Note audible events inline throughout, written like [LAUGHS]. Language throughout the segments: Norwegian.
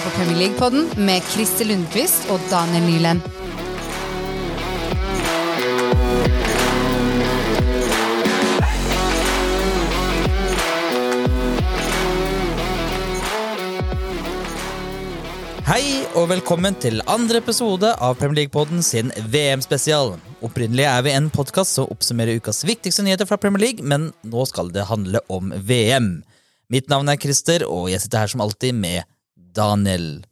hører på Premier League-podden med Christer Lundqvist og Daniel Nyland. Hei og velkommen til andre episode av Premier League-podden sin VM-spesial. Opprinnelig er vi en podkast som oppsummerer ukas viktigste nyheter fra Premier League, men nå skal det handle om VM. Mitt navn er Christer, og jeg sitter her som alltid med Daniel.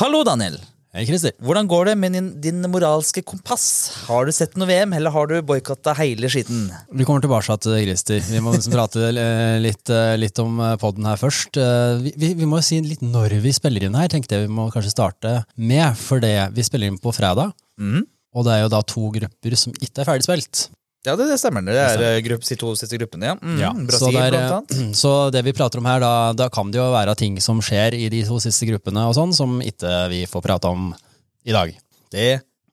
Hallo, Daniel. Hei, Christer. Hvordan går det med din, din moralske kompass? Har du sett noe VM, eller har du boikotta hele skitten? Vi kommer tilbake til Christer. Vi må liksom prate eh, litt, eh, litt om podden her først. Eh, Vi, vi, vi må si litt når vi spiller inn her, tenkte jeg vi må kanskje starte med. For det, vi spiller inn på fredag, Mm. og det er jo da to grupper som ikke er ferdig spilt. Ja, det, det stemmer. Det er eh, grupp, de to siste gruppene, ja. Mm, Ja, Brasil, så, er, blant annet. [CLEARS THROAT] så det vi prater om her, da, da kan det jo være ting som skjer i de to siste gruppene og sånn, som ikke vi får prate om i dag. Det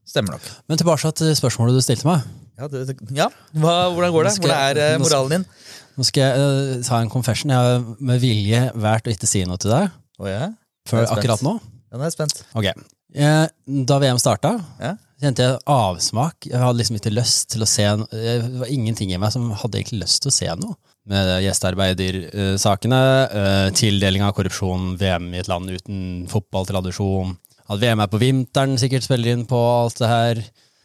stemmer nok. Men tilbake til spørsmålet du stilte meg. Ja, det, ja. Hva, hvordan går det? Skal Hvordan er eh, moralen din? Nå skal jeg uh, ta en confession. Jeg har med vilje valgt å ikke si noe til deg oh, ja? før akkurat nå. Ja, nå er jeg spent. Ok. Eh, Da VM starta, Ja. Kjente jeg avsmak. Jeg hadde liksom ikke lyst til å se no- eh, Det var ingenting i meg som hadde egentlig lyst til å se noe. Med gjestearbeidersakene, eh, tildeling av korrupsjon, VM i et land uten fotballtradisjon. At VM er på vinteren, sikkert spiller inn på alt det her.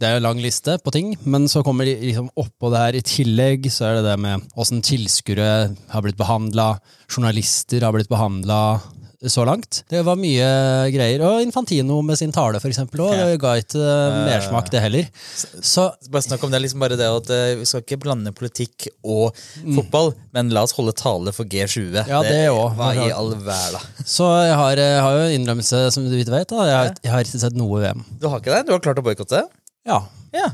Det er jo en lang liste på ting, men så kommer de liksom oppå det her i tillegg, så er det det med åssen tilskuere har blitt behandla, journalister har blitt behandla så langt. Det var mye greier. Og Infantino med sin tale, for eksempel, også, det ga ikke eh, mersmak, det heller. Så Bare snakk om det, liksom bare det at eh, Vi skal ikke blande politikk og fotball, men la oss holde tale for G20. Ja, det også. Hva i all verda? Så jeg har, jeg har jo en innrømmelse, som du vet. da. Jeg har, jeg har ikke sett noe VM. Du har ikke det? Du har klart å boikotte? Ja. Ja.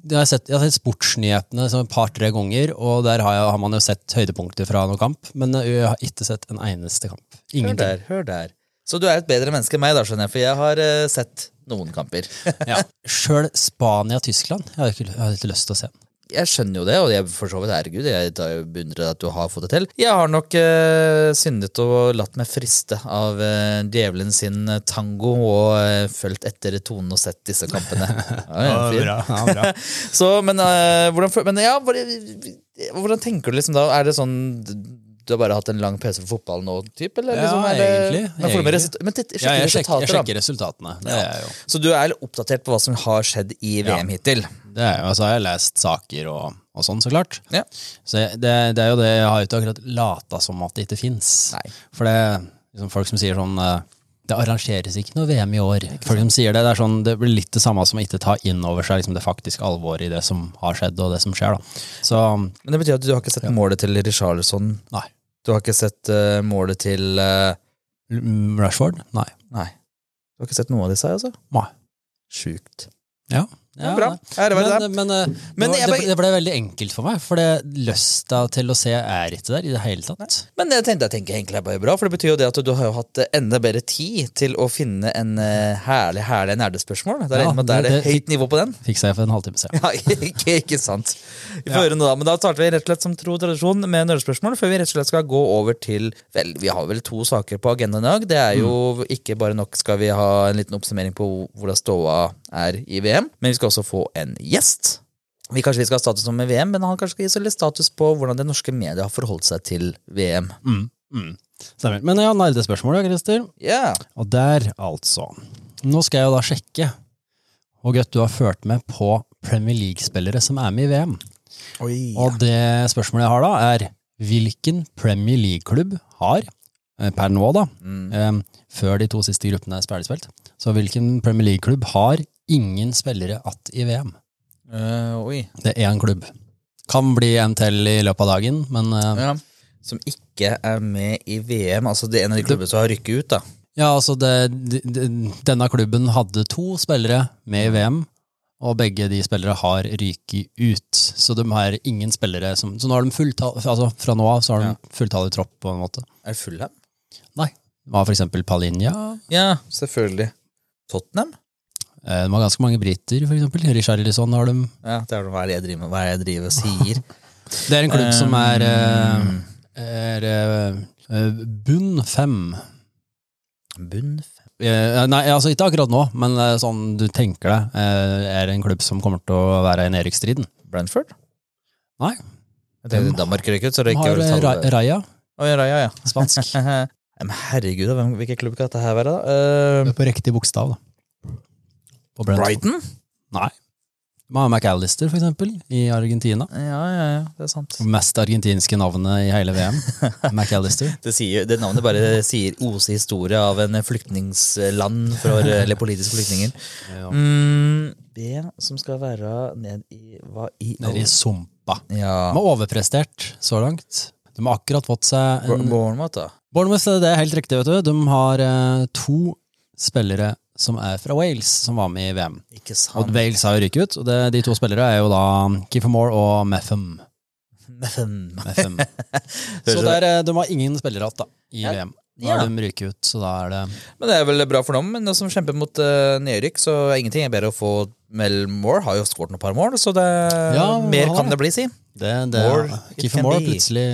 Jeg har, sett, jeg har sett sportsnyhetene sånn et par-tre ganger, og der har, jeg, har man jo sett høydepunkter fra noen kamp. Men jeg har ikke sett en eneste kamp. Hør Ingenting. der, hør der. Så du er et bedre menneske enn meg, da, skjønner jeg, for jeg har uh, sett noen kamper. [LAUGHS] Ja. Sjøl Spania-Tyskland jeg har ikke, jeg har ikke lyst til å se. den. Jeg skjønner jo det, og jeg for så vidt herregud, jeg beundrer at du har fått det til. Jeg har nok eh, syndet og latt meg friste av eh, djevelen sin eh, tango og eh, fulgt etter tonen og sett disse kampene. [LAUGHS] Ja, ja, fin. Ja, bra. [LAUGHS] Så, men, eh, hvordan, men ja, hvordan tenker du liksom da? Er det sånn du har bare hatt en lang pause for fotball nå, typ? Eller, Ja, liksom, eller, egentlig, Men, egentlig. resultat, men titt- Ja, jeg, sjekker, jeg sjekker resultatene. Er jeg. Så du er oppdatert på hva som har skjedd i VM hittil? Det er, jo- altså, jeg har lest saker og, og sånn, så klart. Ja. Så jeg, det, det er jo det, jeg har ikke akkurat lata som at det ikke fins. For det liksom folk som sier sånn eh, Det arrangeres ikke noe VM i år. Folk som sier det, det er sånn, det blir litt det samme som å ikke ta inn over seg liksom, det faktiske alvoret i det som har skjedd, og det som skjer. da. Så Men det betyr at du har ikke sett målet til Richarlison? nei. Du har ikke sett uh, målet til Mm, Rashford? Nei. Nei. Du har ikke sett noe av disse, altså? Nei. Sjukt. Ja. Ja, bra. Ære være men, det. men, eh, Men det, ble, det, det ble veldig enkelt for meg, for det lysta til å se er ikke der i det hele tatt. Men jeg tenkte, jeg tenker egentlig er bare bra, for det betyr jo det at du har jo hatt eh, enda bedre tid til å finne en eh, herlig, herlig nerdespørsmål. Det er, Ja, ja, det, er det det- det- høyt nivå på den. Fiksa jeg for en halvtime siden. [LAUGHS] Ja, ikke, ikke sant. Vi får høre noe da, men da starter vi rett og slett som tro og tradisjon med nerdespørsmål, før vi rett og slett skal gå over til Vel, vi har vel to saker på agendaen i dag. Det er jo ikke bare nok skal vi ha en liten oppsummering på hvordan ståa er i VM, men vi skal også få en gjest. Vi kanskje vi skal ha status om VM, men han kanskje skal gi oss litt status på hvordan det norske media har forholdt seg til VM. Mm, mm. Stemmer. Men ja, nerdespørsmål, Christer. Yeah. Og der, altså. Nå skal jeg jo da sjekke hvor godt du har ført med på Premier League-spillere som er med i VM. Og det spørsmålet jeg har da, er hvilken Premier League-klubb har, eh, per nå da, eh, før de to siste gruppene er ferdigspilt, så hvilken Premier League-klubb har ingen spillere att i VM? Uh, oi. Det er én klubb. Kan bli en til i løpet av dagen, men uh, Ja. Som ikke er med i VM. Altså det er en av de klubbene som har rykket ut, da. Ja, altså det, de- de- denne klubben hadde to spillere med i VM, og begge de spillere har ryket ut. Så de har ingen spillere som Så nå har de fulltall, altså fra nå av så har de fulltallig tropp, på en måte. Er det Fulham? Nei. Det var for eksempel Palinja. Ja, selvfølgelig. Tottenham? Eh, De har ganske mange briter, eksempel. Richarlison har de. Ja, det er hva er det jeg driver med, hva er det jeg driver og sier? [LAUGHS] Det er en klubb som er, eh, Um, er eh, eh, bunn fem. Bunn fem. Eh, Nei, altså ikke akkurat nå, men eh, sånn du tenker deg, eh, er det en klubb som kommer til å være i nedrykksstriden? Brentford? Nei. Det er Danmark røyk ut, så det ikke har eh, Ra Raja, Oh, ja, Raja, ja. spansk. [LAUGHS] Men herregud, hvilken klubb kan dette her være, da? Det er På riktig bokstav, da. Brighton? Nei. De har McAllister, for eksempel, i Argentina. Ja, ja, ja, det er sant. Mest argentinske navnet i hele VM. [LAUGHS] McAllister. Det, sier, det navnet bare sier ose historie av en flyktningsland, for, eller politiske flyktninger. Ja. Mm, det som skal være ned i Hva i Nede i sumpa. Ja. De har overprestert så langt. De har akkurat fått seg en Bournemouth, da. Bournemouth, det er helt riktig, vet du. De har eh, to spillere som er fra Wales, som var med i VM. Ikke sant. Og. Wales har jo ryket ut, og det, de to spillere er jo da Kiefer Moore og Metham. Men, Metham. [LAUGHS] Så der, eh, de har ingen spillere igjen i Ja. VM. Nå har Ja. de ryker ut, så da er det men det er vel bra for dem, men de som kjemper mot uh, nedrykk, så ingenting er bedre å få Mel Moore har jo skåret noen par mål, så det, Ja, mer kan det. bli, si. det, det Moore, Kiefer Moore, plutselig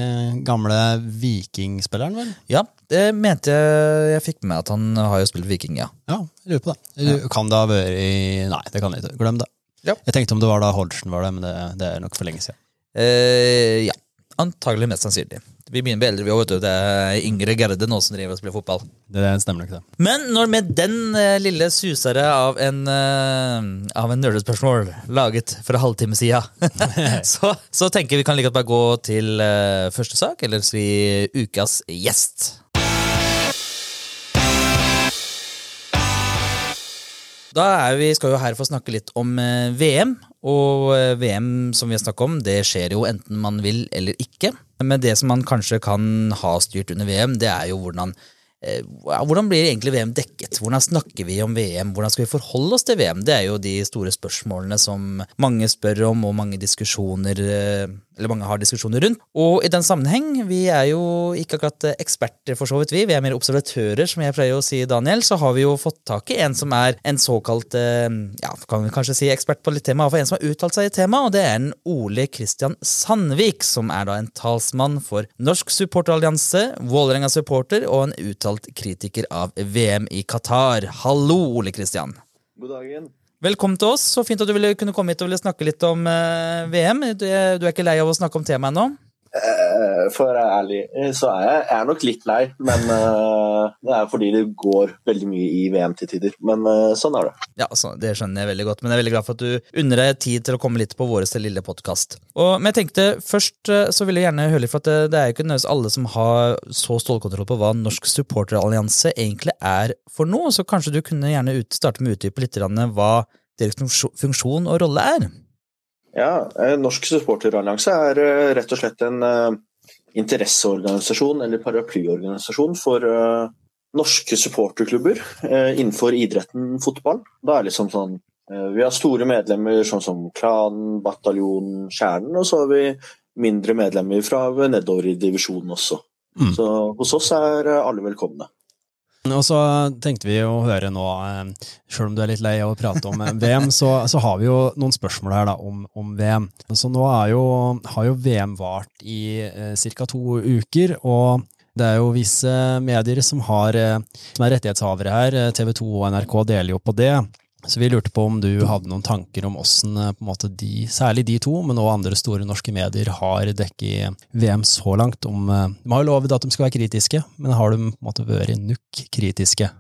gamle vikingspilleren, vel? Ja, det mente jeg jeg fikk med meg at han har jo spilt Viking, ja. Ja, jeg lurer på det. Kan det ha vært i Nei, det kan jeg ikke. Glem det. Ja. Jeg tenkte om det var da Hodgson var det, men det, det er nok for lenge siden. Eh, ja, antagelig mest sannsynlig. Vi begynner å bli eldre, vi òg. Det er yngre Gerde nå som driver og spiller fotball. Det stemmer nok, det. Men når med den eh, lille susere av en, uh, av en nerdespørsmål laget for en halvtime siden, [LAUGHS] [LAUGHS] så, så tenker vi kan like godt bare gå til eh, første sak, eller si ukas gjest. Da vi, skal vi her få snakke litt om eh, VM, og eh, VM som vi har snakket om, det skjer jo enten man vil eller ikke. Men det som man kanskje kan ha styrt under VM, det er jo hvordan eh, Hvordan blir egentlig VM dekket? Hvordan snakker vi om VM? Hvordan skal vi forholde oss til VM? Det er jo de store spørsmålene som mange spør om, og mange diskusjoner eller mange har diskusjoner rundt. Og i den sammenheng, vi er jo ikke akkurat eksperter for så vidt, vi. Vi er mer observatører, som jeg pleier å si, Daniel. Så har vi jo fått tak i en som er en såkalt, eh, ja, kan vi kanskje si ekspert på litt tema, iallfall en som har uttalt seg i temaet, og det er en Ole Kristian Sandvik, som er da en talsmann for Norsk supporterallianse, Vålerenga supporter og en uttalt kritiker av VM i Qatar. Hallo, Ole Kristian. God dagen. Velkommen til oss. Så fint at du ville kunne komme hit og ville snakke litt om eh, VM. Du er, ikke lei av å snakke om temaet ennå? Eh, For å være ærlig, eh, så er jeg, jeg er nok litt lei. Men eh, det er fordi det går veldig mye i VM til tider. Men sånn er det. Ja, så Det skjønner jeg veldig godt, men jeg er veldig glad for at du unner deg tid til å komme litt på vår lille podkast. Men jeg tenkte først så vil jeg gjerne høre litt, for det, det er jo ikke nødvendigvis alle som har så stålkontroll på hva Norsk supporterallianse egentlig er for noe, så kanskje du kunne gjerne ut, starte med å utdype litt hva deres funksjon og rolle er? Ja, eh, Norsk supporterallianse er eh, rett og slett en eh, interesseorganisasjon eller paraplyorganisasjon for norske supporterklubber innenfor idretten fotball. Da er liksom sånn Vi har store medlemmer sånn som Klanen, Bataljonen, Kjernen, og så har vi mindre medlemmer fra nedover i divisjonen også. Mm. Så hos oss er alle velkomne. Og så tenkte vi å høre nå, sjøl selv om du er litt lei av å prate om eh, VM, [LAUGHS] så, så har vi jo noen spørsmål her da, om, om VM. Så nå jo, har jo VM vart i eh, ca. to uker, og det er jo visse medier som, har, eh, som er rettighetshavere her. Eh, TV 2 og NRK deler jo på det. Så vi lurte på om du hadde noen tanker om åssen eh, de, særlig de to, men også andre store norske medier, har dekket VM så langt. Om, eh, de har jo lovet at de skal være kritiske, men har de på en måte vært nok kritiske?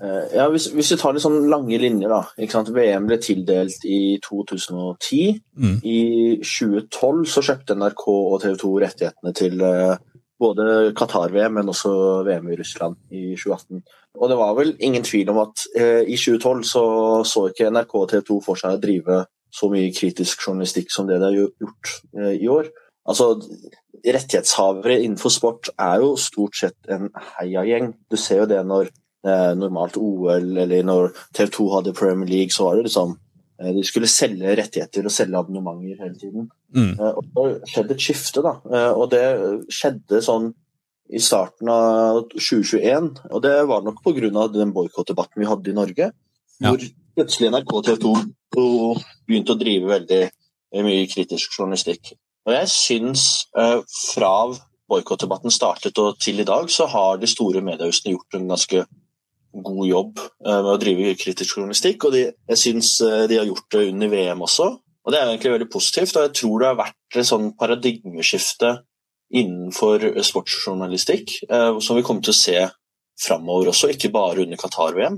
Eh, Ja, hvis, hvis vi tar litt sånn lange linjer, da. VM ble tildelt i 2010. Mm. I 2012 så kjøpte NRK og TV 2 rettighetene til både Qatar-VM, men også VM i Russland i 2018. Og det var vel ingen tvil om at eh, i 2012 så, så ikke NRK og TV 2 for seg å drive så mye kritisk journalistikk som det de har gjort eh, i år. Altså, rettighetshavere innenfor sport er jo stort sett en heiagjeng. Du ser jo det når eh, normalt OL eller når TV 2 hadde Premier League, så var det liksom eh, De skulle selge rettigheter og selge abonnementer hele tiden. Mm. Eh, og det skjedde et skifte, da. Eh, og det skjedde sånn i starten av 2021, og det var nok pga. den boikottdebatten vi hadde i Norge, Ja. hvor plutselig NRK og TV 2 begynte å drive veldig eh, mye kritisk journalistikk. Og jeg syns eh, fra boikottdebatten startet og til i dag, så har de store mediehusene gjort en ganske god jobb eh, med å drive kritisk journalistikk, og de, jeg syns de har gjort det under VM også. Og Det er egentlig veldig positivt, og jeg tror det har vært et sånn paradigmeskifte innenfor sportsjournalistikk som vi kommer til å se framover også, ikke bare under Qatar-VM.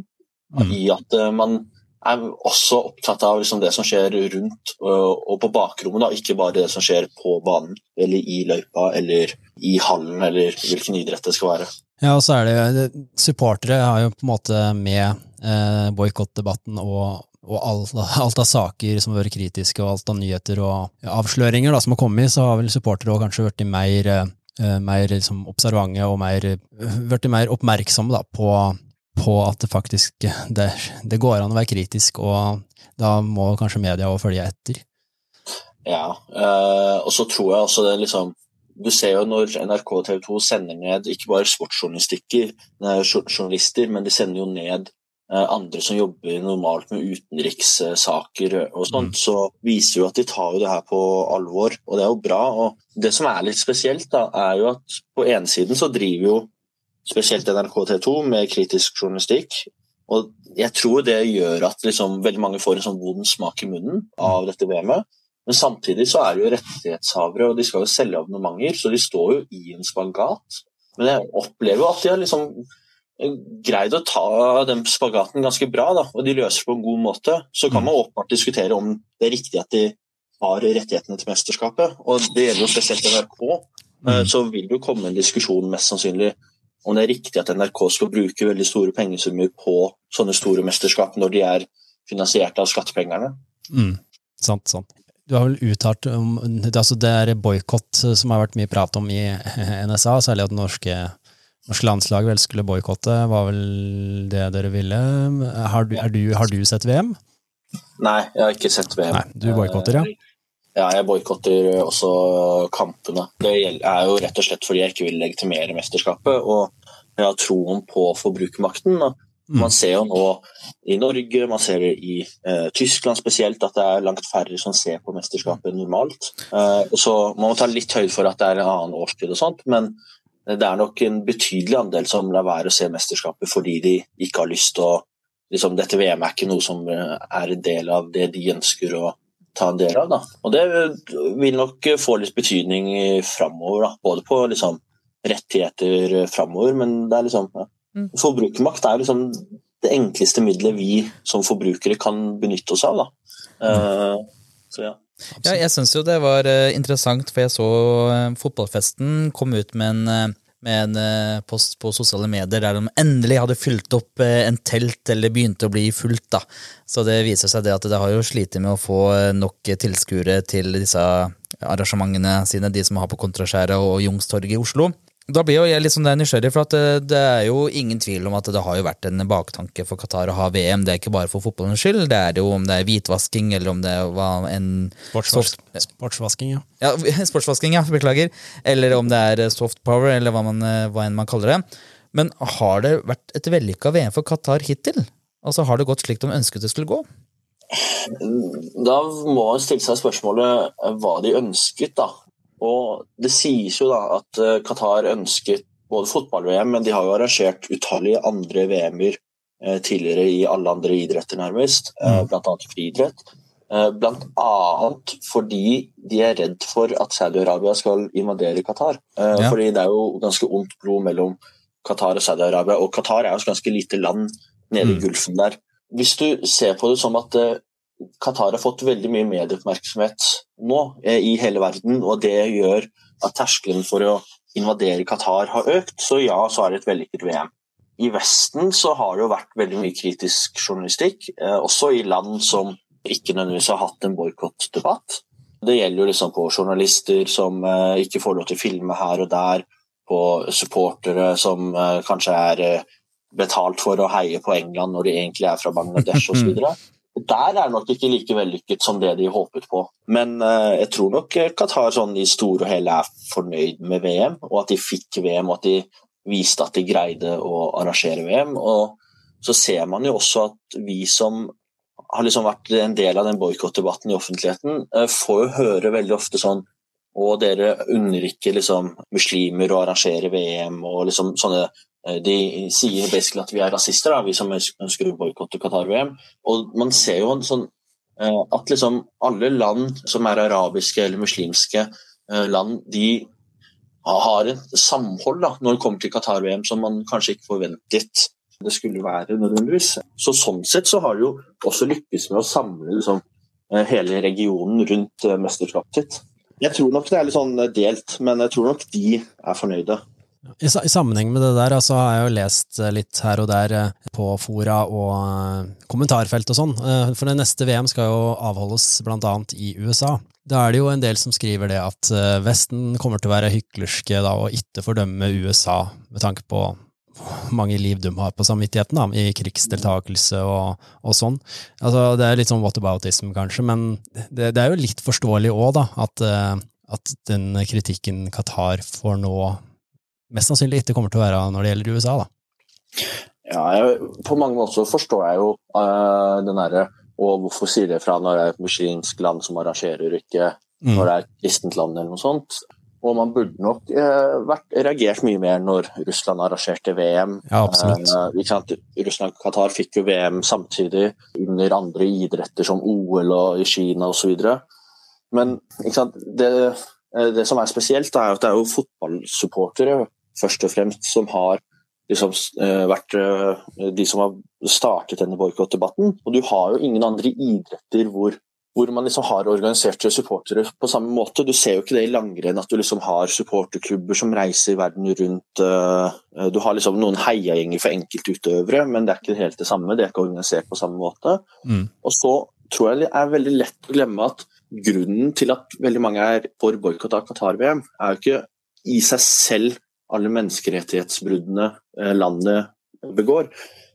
Mm. I at man er også opptatt av liksom det som skjer rundt og på bakrommet, da, ikke bare det som skjer på banen eller i løypa eller i hallen eller hvilken idrett det skal være. Ja, og så er det Supportere har jo på en måte med eh, boikottdebatten og, og alt, alt, av saker som har vært kritiske, og alt av nyheter og avsløringer da, som har kommet, så har vel supportere kanskje blitt mer, eh, mer liksom, observante og mer, blitt mer oppmerksomme da, på på at det faktisk det, det, går an å være kritisk, og da må kanskje media òg følge etter. Ja, øh, og så tror jeg også det liksom Du ser jo når NRK TV 2 sender ned ikke bare sportsjournalister, men de sender jo ned andre som jobber normalt med utenrikssaker og sånt, mm. så viser jo at de tar jo det her på alvor, og det er jo bra. og Det som er litt spesielt, da, er jo at på ene siden så driver jo spesielt NRK TV 2, med kritisk journalistikk. Og jeg tror det gjør at liksom, veldig mange får en sånn vond smak i munnen av dette VM-et. Men samtidig så er det jo rettighetshavere, og de skal jo selge abonnementer, så de står jo i en spagat. Men jeg opplever jo at de har liksom greid å ta den spagaten ganske bra, da, og de løser det på en god måte. Så kan man åpenbart diskutere om det er riktig at de har rettighetene til mesterskapet. Og det gjelder jo spesielt NRK. Mm. Så vil det jo komme en diskusjon mest sannsynlig om det er riktig at NRK skal bruke veldig store pengesummer på sånne store mesterskap når de er finansiert av skattepengene. Mm, sant, sant. Du har vel uttalt om altså det er boikott som har vært mye prat om i NSA, særlig at norske, norske landslag vel skulle boikotte, var vel det dere ville. Har du, du, har du sett VM? Nei, jeg har ikke sett VM. Nei, Du boikotter, ja? Ja, jeg boikotter også kampene. Det er jo rett og slett fordi jeg ikke vil legitimere mesterskapet. Og jeg har troen på forbrukermakten. Mm. Man ser jo nå i Norge, man ser det i eh, Tyskland spesielt, at det er langt færre som ser på mesterskapet normalt. Eh, så man må ta litt høyde for at det er en annen årstid og sånt, men det er nok en betydelig andel som lar være å se mesterskapet fordi de ikke har lyst til å liksom, Dette VM er ikke noe som eh, er en del av det de ønsker å ta en del av. Da. Og det vil nok få litt betydning framover, både på liksom, rettigheter framover, men det er liksom ja. Mm. Forbrukermakt er liksom det enkleste middelet vi som forbrukere kan benytte oss av. Da. Uh, så ja. Ja, jeg syns jo det var uh, interessant, for jeg så uh, Fotballfesten kom ut med en, med en post på sosiale medier der de endelig hadde fylt opp en telt, eller begynte å bli fullt. da. Så det viser seg det at det har jo slitt med å få nok tilskuere til disse arrangementene sine, de som har på Kontraskjæret og Youngstorget i Oslo. Da blir jo jeg litt sånn nysgjerrig, for det, eh, det, er jo ingen tvil om at det har jo vært en baktanke for Qatar å ha VM. Det er ikke bare for fotballens skyld, det er jo om det er hvitvasking eller om det var en soft, Sportsvasking, ja. ja. [LAUGHS] Sportsvasking, ja, beklager. Eller om det er soft power, eller hva, man, eh, hva enn man kaller det. Men har det vært et vellykka VM for Qatar hittil? Altså Har det gått slik de ønsket det skulle gå? Da må man stille seg spørsmålet eh, hva de ønsket. da. Og Det sies jo da at eh, Qatar ønsket både fotball-VM, men de har jo arrangert utallige andre VM-er eh, tidligere i alle andre idretter, nærmest, eh, mm. bl.a. friidrett. Bl.a. fordi de er redd for at Saudi-Arabia skal invadere Qatar. Ja. Fordi det er jo ganske ondt blod mellom Qatar og Saudi-Arabia, og Qatar er jo et ganske lite land nede i mm. Gulfen der. Hvis du ser på det som at Qatar har fått veldig mye medieoppmerksomhet nå eh, i hele verden, og det gjør at terskelen for å invadere Qatar har økt, så ja, så er det et vellykket VM. I Vesten så har det jo vært veldig mye kritisk journalistikk, eh, også i land som ikke nødvendigvis har hatt en boikottdebatt. Det gjelder jo liksom på journalister som eh, ikke får lov til å filme her og der, på supportere som kanskje er betalt for å heie på England når de egentlig er fra Bangladesh osv. [LAUGHS] Der er nok ikke like vellykket som det de håpet på. Men uh, jeg tror nok Qatar sånn i store og hele er fornøyd med VM, og at de fikk VM, og at de viste at de greide å arrangere VM. Og så ser man jo også at vi som har liksom vært en del av den boikottdebatten i offentligheten, uh, får jo høre veldig ofte sånn og dere unner ikke liksom, muslimer å arrangere VM og liksom sånne eh, de sier basically at vi er rasister, da, vi som ønsker å boikotte Qatar-VM. Og man ser jo sånn, eh, at liksom alle land som er arabiske eller muslimske eh, land, de har et samhold da, når det kommer til Qatar-VM som man kanskje ikke forventet det skulle være nødvendigvis. Så Sånn sett så har de jo også lykkes med å samle liksom, hele regionen rundt mesterskapet sitt. Jeg tror nok det er litt sånn delt, men jeg tror nok de er fornøyde. I, I, sammenheng med det der, altså, har jeg jo lest litt her og der eh, på fora og eh, kommentarfelt og sånn, eh, for det neste VM skal jo avholdes blant annet i USA. Da er det jo en del som skriver det at Vesten kommer til å være hyklerske da, og ikke fordømme USA med tanke på hvor mange liv de har på samvittigheten da, i krigsdeltakelse og, og sånn. Altså, det er litt sånn whataboutism, kanskje, men det, det er jo litt forståelig òg, da, at, at den kritikken Qatar får nå mest sannsynlig ikke kommer til å være når det gjelder USA. da. Ja, jeg, På mange måter forstår jeg jo uh, den derre Og hvorfor sier det fra når det er et muslimsk land som arrangerer, ikke mm. når det er et kristent land eller noe sånt. Og man burde nok eh, vært, reagert mye mer når Russland arrangerte VM. Ja, absolutt. Uh, Russland og Qatar fikk jo VM samtidig under andre idretter som OL og i Kina osv. Men det, det, som er spesielt, er at det er jo fotballsupportere først og fremst som har liksom, eh, vært eh, de som har startet denne boikottdebatten. Og du har jo ingen andre idretter hvor, hvor man liksom har organiserte supportere på samme måte. Du ser jo ikke det i langrenn at du liksom har supporterklubber som reiser verden rundt. Eh, du har liksom noen heiagjenger for enkeltutøvere, men det er ikke helt det samme. Det er ikke organisert på samme måte. Mm. Og så tror jeg det er veldig lett å glemme at grunnen til at veldig mange er for boikott av Qatar-VM, er jo ikke i seg selv alle menneskerettighetsbruddene eh, landet begår.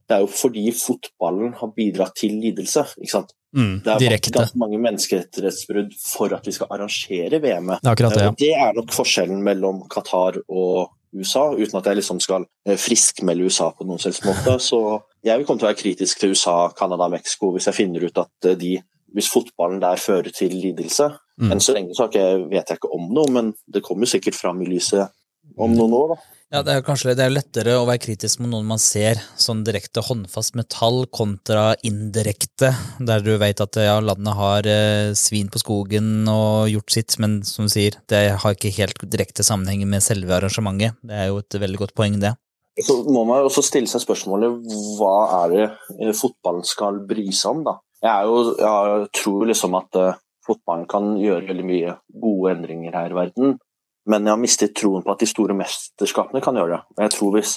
Det er jo fordi fotballen har bidratt til lidelse. ikke sant? Mm, det er ganske mange menneskerettighetsbrudd for at vi skal arrangere VM-et. Det, det, ja. det, er nok forskjellen mellom Qatar og USA, uten at jeg liksom skal eh, friskmelde USA på noen selvs måte. [LAUGHS] Så jeg vil komme til å være kritisk til USA, Canada, Mexico hvis jeg finner ut at eh, de hvis fotballen der fører til lidelse. Mm. Enn så lenge så vet jeg ikke om noe, men det kommer sikkert fram i lyset om noen år. da. Ja, Det er kanskje det er lettere å være kritisk med noen man ser sånn direkte håndfast metall kontra indirekte, der du vet at ja, landet har eh, svin på skogen og gjort sitt, men som du sier, det har ikke helt direkte sammenheng med selve arrangementet. Det er jo et veldig godt poeng, det. Så må man også stille seg spørsmålet hva er det eh, fotballen skal bry seg om, da? Jeg, jo, jeg tror liksom at uh, fotballen kan gjøre veldig mye gode endringer her i verden, men jeg har mistet troen på at de store mesterskapene kan gjøre det. Jeg tror hvis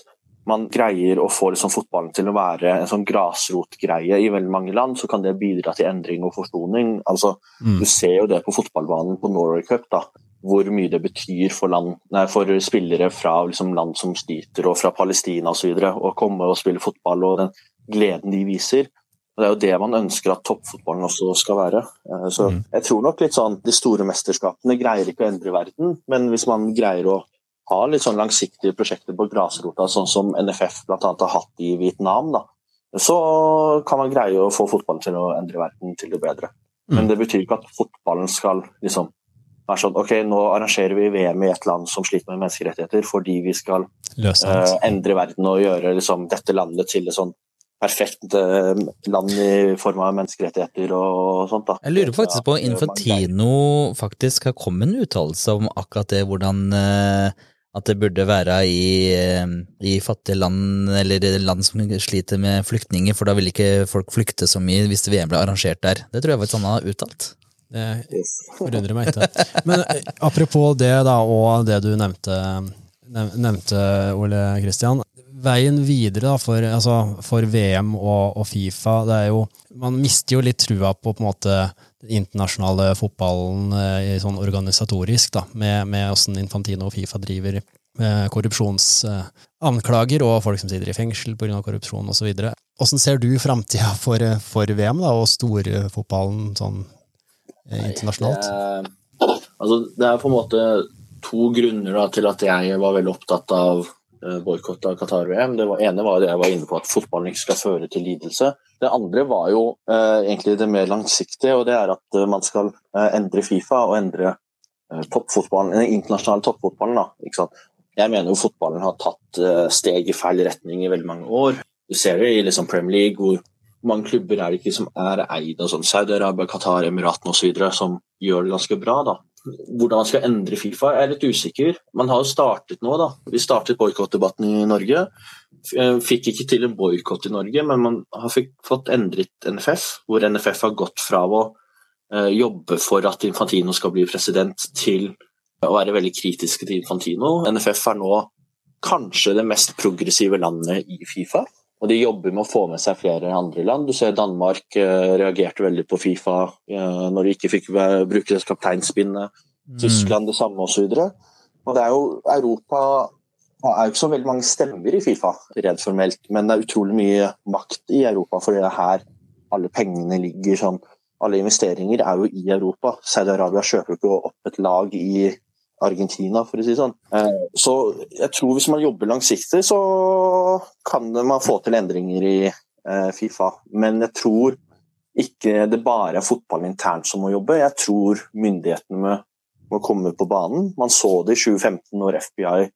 man greier å få liksom fotballen til å være en sånn grasrotgreie i veldig mange land, så kan det bidra til endring og forsoning. Altså, mm. Du ser jo det på fotballbanen på Norway Cup, da, hvor mye det betyr for, land, nei, for spillere fra liksom, land som sliter, og fra Palestina osv. å komme og spille fotball og den gleden de viser. Og Det er jo det man ønsker at toppfotballen også skal være. Eh, så mm. jeg tror nok litt sånn De store mesterskapene greier ikke å endre verden, men hvis man greier å ha litt sånn langsiktige prosjekter på grasrota, sånn som NFF bl.a. har hatt i Vietnam, da, så kan man greie å få fotballen til å endre verden til det bedre. Men mm. det betyr ikke at fotballen skal liksom være sånn Ok, nå arrangerer vi VM i et land som sliter med menneskerettigheter fordi vi skal uh, endre verden og gjøre liksom, dette landet til et sånn perfekt eh, land i form av menneskerettigheter og sånt. da. Jeg lurer faktisk på om Infantino faktisk har kommet en uttalelse om akkurat det, hvordan eh, at det burde være i, eh, i, fattige land, eller land som sliter med flyktninger, for da vil ikke folk flykte så mye hvis VM ble arrangert der. Det tror jeg faktisk han har uttalt. Det forundrer meg ikke. Men apropos det da, og det du nevnte, nevnte Ole Kristian veien videre da, for, altså, for VM og, og, Fifa, det er jo Man mister jo litt trua på på en måte den internasjonale fotballen eh, sånn organisatorisk, da, med, med hvordan Infantino og Fifa driver korrupsjonsanklager og folk som sitter i fengsel pga. korrupsjon osv. Hvordan ser du framtida for, for, VM da, og storfotballen sånn internasjonalt? internasjonalt? Det, altså, det er på en måte to grunner da, til at jeg var veldig opptatt av Eh, boikott av Qatar-VM. Det ene var det jeg var inne på, at fotballen ikke skal føre til lidelse. Det andre var jo eh, egentlig det mer langsiktige, og det er at eh, man skal eh, endre Fifa og endre eh, toppfotballen, den internasjonale toppfotballen. da? Jeg mener jo fotballen har tatt eh, steg i feil retning i veldig mange år. Du ser det i liksom Premier League, hvor mange klubber er det ikke som er eid av sånn Saudi-Arabia, Qatar, Emiratene osv., som gjør det ganske bra. da. Hvordan man skal endre Fifa, jeg er litt usikker. Man har jo startet nå, da. Vi startet boikottdebatten i Norge. Eh, fikk ikke til en boikott i Norge, men man har fått endret NFF, hvor NFF har gått fra å eh, jobbe for at Infantino skal bli president, til å være veldig kritiske til Infantino. NFF er nå kanskje det mest progressive landet i Fifa. Og de jobber med å få med seg flere andre land. Du ser Danmark eh, reagerte veldig på Fifa eh, når de ikke fikk bruke kapteinspinnet. Mm. Tyskland det samme osv. Og, det er jo Europa det er jo ikke så veldig mange stemmer i Fifa, redd formelt, men det er utrolig mye makt i Europa, for det er her alle pengene ligger. sånn alle investeringer er jo i Europa. Saudi-Arabia kjøper jo ikke opp et lag i Argentina, for å si det sånn. Eh, så jeg tror hvis man jobber langsiktig, så kan man få til endringer i eh, Fifa. Men jeg tror ikke det bare er fotballen internt som må jobbe. Jeg tror myndighetene må, må komme på banen. Man så det i 2015 når FBI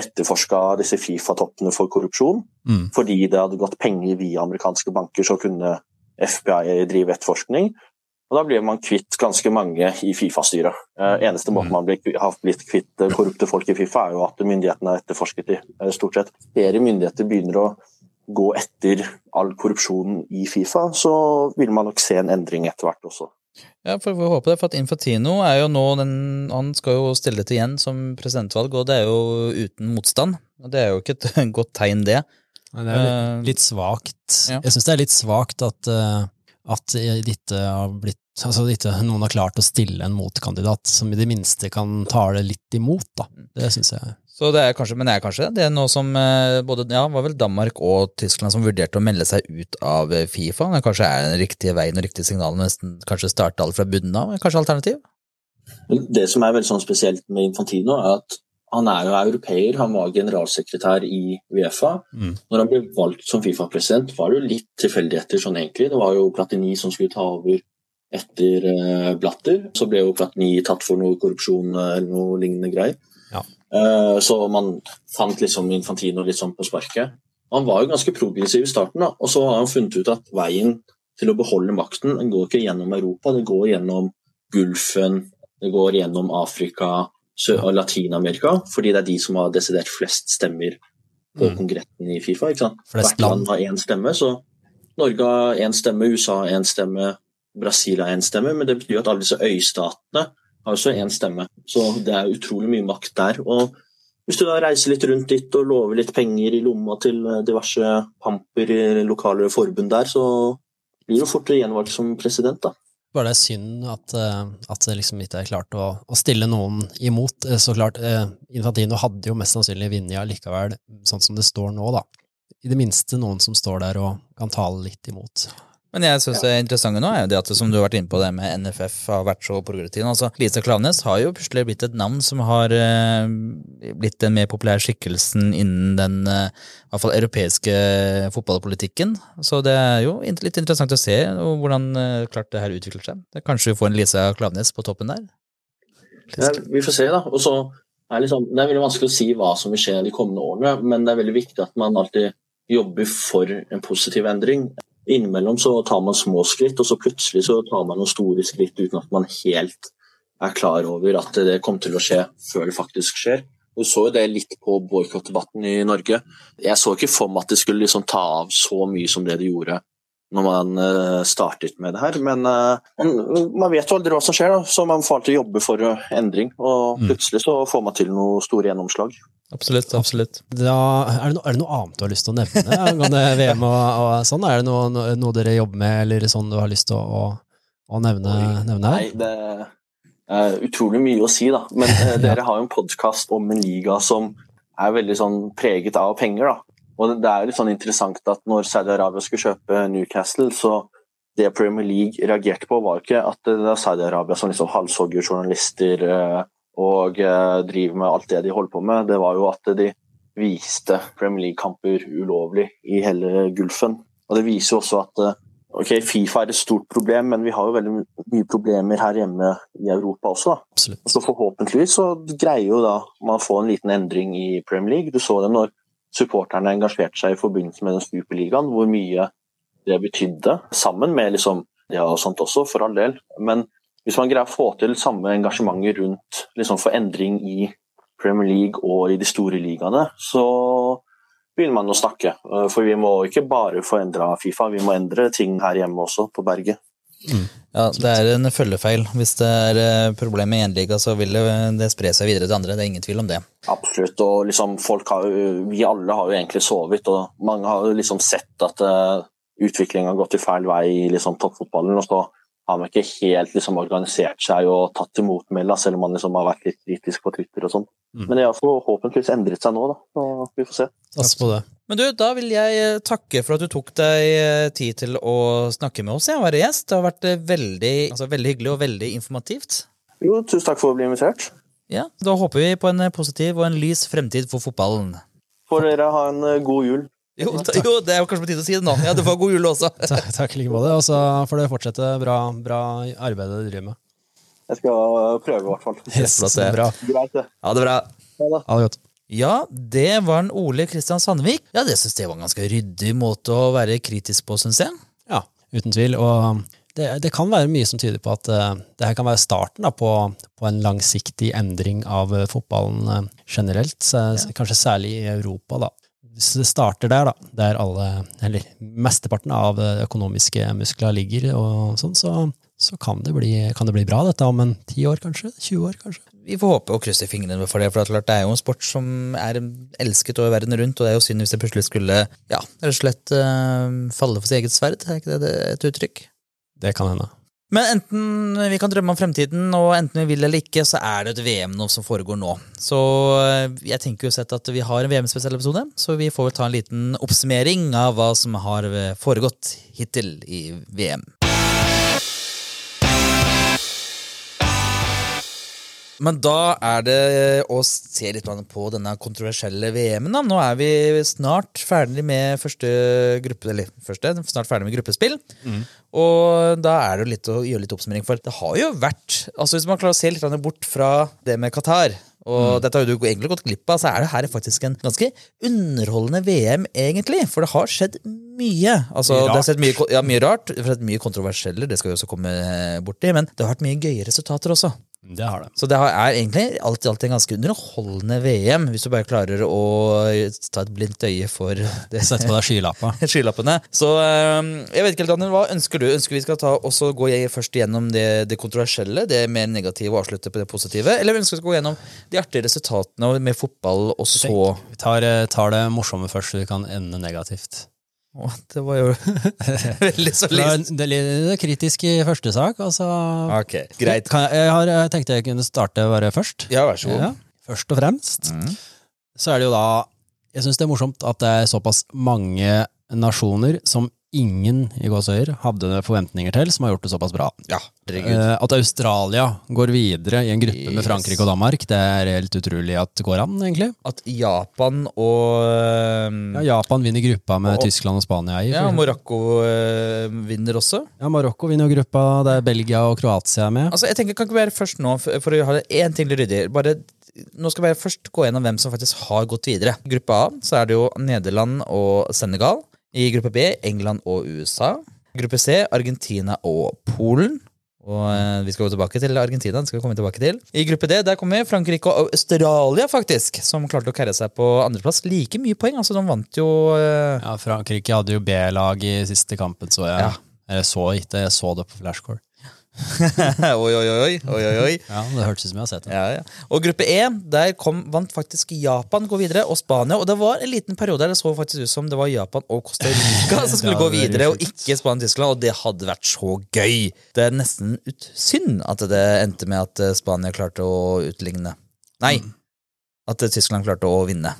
etterforska disse Fifa-toppene for korrupsjon. Mm. Fordi det hadde gått penger via amerikanske banker, så kunne FBI drive etterforskning. Og Da blir man kvitt ganske mange i Fifa-styret. Eh, eneste måten man har blitt kvitt eh, korrupte folk i Fifa, er jo at myndighetene har etterforsket i. eh, stort sett. Flere myndigheter begynner å gå etter all korrupsjonen i Fifa, så vil man nok se en endring etter hvert også. Ja, for vi håper det, for at Infantino er jo nå den, Han skal jo stille til igjen som presidentvalg, og det er jo uten motstand. og Det er jo ikke et [LAUGHS] godt tegn, det. det er litt, litt svakt. Ja. Jeg syns det er litt svakt at at dette har blitt altså dette, noen har klart å stille en motkandidat som i det minste kan tale litt imot. da. Det syns jeg. Så det er kanskje, Men det er kanskje det er noe som eh, både ja, var vel Danmark og Tyskland som vurderte å melde seg ut av eh, Fifa. Det kanskje er den riktige veien og riktige signalene, nesten kanskje starte alt fra bunnen av? Kanskje alternativ? Det som er veldig sånn spesielt med Infantino, er at han er jo europeer, han var generalsekretær i Uefa. Mm. Når han ble valgt som Fifa-president, var det jo litt tilfeldigheter sånn egentlig. Det var jo Platini som skulle ta over etter uh, Blatter. Så ble jo Platini tatt for noe korrupsjon uh, eller noe lignende greier. Ja. Uh, så man fant liksom Infantino litt sånn på sparket. Han var jo ganske progressiv i starten, da, og så har han funnet ut at veien til å beholde makten den går ikke gjennom Europa, det går gjennom Gulfen, det går gjennom Afrika, og Latin-Amerika, fordi det er de som har desidert flest stemmer på mm. kongressen i Fifa. ikke sant? Hvert land har én stemme, så Norge har én stemme, USA har én stemme, Brasil har én stemme, men det betyr at alle disse øystatene har også én stemme. Så det er utrolig mye makt der. og hvis du da reiser litt rundt dit og lover litt penger i lomma til diverse pamper i lokale forbund der, så blir du fort gjenvalgt som president. da. Bare det er synd at, eh, at det liksom ikke er klart å, å, stille noen imot. Eh, så klart, eh, Infantino hadde jo mest sannsynlig vunnet allikevel, sånn som det står nå, da. I det minste noen som står der og kan tale litt imot. Men jeg synes det interessante nå er jo det at som du har vært inne på det med NFF har vært så progressiv. Altså, Lisa Klaveness har jo plutselig blitt et navn som har eh, blitt den mer populære skikkelsen innen den eh, i hvert fall europeiske fotballpolitikken. Så det er jo litt interessant å se hvordan eh, klart det her utvikler seg. Det kanskje vi får en Lisa Klaveness på toppen der? Ja, vi får se, da. Og så er liksom, det er veldig vanskelig å si hva som vil skje de kommende årene, men det er veldig viktig at man alltid jobber for en positiv endring. Innimellom så tar man små skritt, og så plutselig så tar man noen store skritt uten at man helt er klar over at det kommer til å skje før det faktisk skjer. Du så jo det litt på boikottdebatten i Norge. Jeg så ikke for meg at det skulle liksom ta av så mye som det det gjorde når man eh, startet med det her. Men uh, man vet jo aldri hva som skjer, da. så man får alltid jobbe for endring. Og mm. plutselig så får man til noe store gjennomslag. Absolutt. absolutt. Da, er, det no, er, det noe annet du har lyst til å nevne angående VM og, og, sånn? Er det noe, noe, dere jobber med, eller sånn du har lyst til å, å nevne, nevne. Nei, det er utrolig mye å si, da. Men [LAUGHS] ja. dere har jo en podkast om en liga som er veldig sånn preget av penger, da. Og det er litt sånn interessant at når Saudi-Arabia skulle kjøpe Newcastle, så det Premier League reagerte på, var ikke at det er Saudi-Arabia som liksom halshogger journalister eh, og eh, driver med alt det de holder på med. Det var jo at de viste Premier League-kamper ulovlig i hele Gulfen. Og det viser jo også at eh, Ok, Fifa er et stort problem, men vi har jo veldig mye problemer her hjemme i Europa også. da. Så forhåpentligvis så greier jo da man få en liten endring i Premier League. Du så det når supporterne engasjerte seg i forbindelse med den superligaen, hvor mye det betydde. Sammen med liksom ja og sånt også, for all del. Men hvis man greier å få til samme engasjementet rundt liksom for endring i Premier League og i de store ligaene, så begynner man å snakke. Eh, For vi må ikke bare få endra Fifa, vi må endre ting her hjemme også, på berget. Ja, Det er en følgefeil. Hvis det er eh, problem med én liga, så vil det, det spre seg videre til andre. Det er ingen tvil om det. Absolutt. Og liksom folk har jo, vi alle har jo egentlig sovet, og mange har jo liksom sett at uh, utviklingen har gått i feil vei i liksom, toppfotballen. og så har man ikke helt liksom, organisert seg og tatt til motmæle, selv om man liksom, har vært litt kritisk på Twitter og sånn. Mm. Men det har forhåpentligvis endret seg nå, da. Så vi får se. Pass på det. Men du, da vil jeg eh, takke for at du tok deg eh, tid til å snakke med oss. Jeg være gjest. Det har vært eh, veldig, altså, veldig hyggelig og veldig informativt. Jo, tusen takk for å bli invitert. Ja, Da håper vi på en positiv og en lys fremtid for fotballen. Får dere ha en god jul. Jo, ta- jo, det er kanskje på tide å si det nå. Ja, Du får god jul også. [LAUGHS] Takk, takk i like måte. Og så får dere fortsette bra, bra arbeidet dere driver med. Jeg skal prøve, i hvert fall. Yes, det det. bra. Greit, det. Ha det bra. Ha det. Ha det godt. Ja, det var en Ole Kristian Sandvik. Ja, det syns jeg var en ganske ryddig måte å være kritisk på, syns jeg. Ja, uten tvil. Og det, det kan være mye som tyder på at uh, det her kan være starten da, på, på en langsiktig endring av uh, fotballen uh, generelt. Så, Kanskje særlig i Europa, da. Hvis det starter der, da, der alle, eller mesteparten av økonomiske muskler ligger, og sånn, så, så kan, det bli, kan det bli bra dette om en 10 år, kanskje? 20 år, kanskje? Vi får håpe og krysse fingrene for det, for det er, klart, det er jo en sport som er elsket over verden rundt, og det er jo synd hvis det plutselig skulle ja, rett og slett uh, falle for sitt eget sverd. Er ikke det det et uttrykk? Det kan hende. Men enten vi kan drømme om fremtiden, og enten vi vil eller ikke, så er det et VM nå som foregår nå. Så eh, jeg tenker jo sett at vi har en VM-spesiell episode, så vi får vel ta en liten oppsummering av hva som har eh, foregått hittil i VM. Men da er det å se litt på denne kontroversielle VM-en. Nå er vi snart ferdig med første gruppe, eller første, snart ferdig med gruppespill. Og da er det jo litt å gjøre litt oppsummering, for det har jo vært altså Hvis man klarer å se litt bort fra det med Qatar, og dette har du egentlig gått glipp av, så er det her faktisk en ganske underholdende VM, egentlig. For det har skjedd mye. Altså, det har skjedd mye, ja, mye rart. Det har skjedd mye kontroversielle, det skal vi også komme borti, men det har vært mye gøye resultater også. Det har det. Så det er egentlig alt i alt en ganske underholdende VM, hvis du bare klarer å ta et blindt øye for det. Sette på deg skylappene. [LAUGHS] skylappene. Så jeg vet ikke helt, Daniel, hva ønsker du? Ønsker vi skal ta også gå først gjennom det, det kontroversielle, det mer negative, og avslutte på det positive? Eller ønsker vi skal gå gjennom de artige resultatene med fotball, og så Vi tar, eh, tar det morsomme først, så vi kan ende negativt. Å, Det var jo [LAUGHS] veldig så Det er, lyst. det er litt kritisk i første sak. Altså, Ok, greit. Kan jeg, jeg, har, jeg tenkte jeg kunne starte bare først. Ja, vær så god. Ja. Først og fremst Mm. så er det jo da Jeg syns det er morsomt at det er såpass mange nasjoner som ingen i gåsøyer hadde forventninger til, som har gjort det såpass bra. Ja. Eh, At Australia går videre i en gruppe med Frankrike og Danmark, det er helt utrolig at det går an, egentlig. At Japan og øhm, Ja, Japan vinner gruppa med Og- Tyskland og Spania i. ja. Marokko uh, vinner også. ja, Marokko vinner gruppa, det er Belgia og Kroatia er med. Altså, jeg tenker, Kan ikke være først nå, for, for å ha det én ting ryddig. Bare, nå skal vi først gå gjennom hvem som faktisk har gått videre. Gruppe A så er det jo Nederland og Senegal. I gruppe B England og USA. Gruppe C Argentina og Polen. Og eh, Vi skal gå tilbake til Argentina. det skal vi komme tilbake til. I gruppe D der kommer Frankrike og Australia, faktisk, som klarte å karre seg på andreplass. Like mye poeng. altså De vant jo eh, Ja, Frankrike hadde jo B-lag i siste kampen, så jeg. Ja. Eller så ikke, jeg så det på flashcore. [LAUGHS] Oi, oi, oi. oi, oi. Ja, Det hørtes ut som jeg har sett det. Ja, ja. Og gruppe E, der kom, vant faktisk Japan gå videre, og Spania. Og det var en liten periode der det så faktisk ut som det var Japan og Costa Rica [LAUGHS] som skulle gå videre, og ikke Spania og Tyskland. Og det hadde vært så gøy! Det er nesten ut synd at det endte med at eh, Spania klarte å utligne. Nei, Mm. at eh, Tyskland klarte å vinne.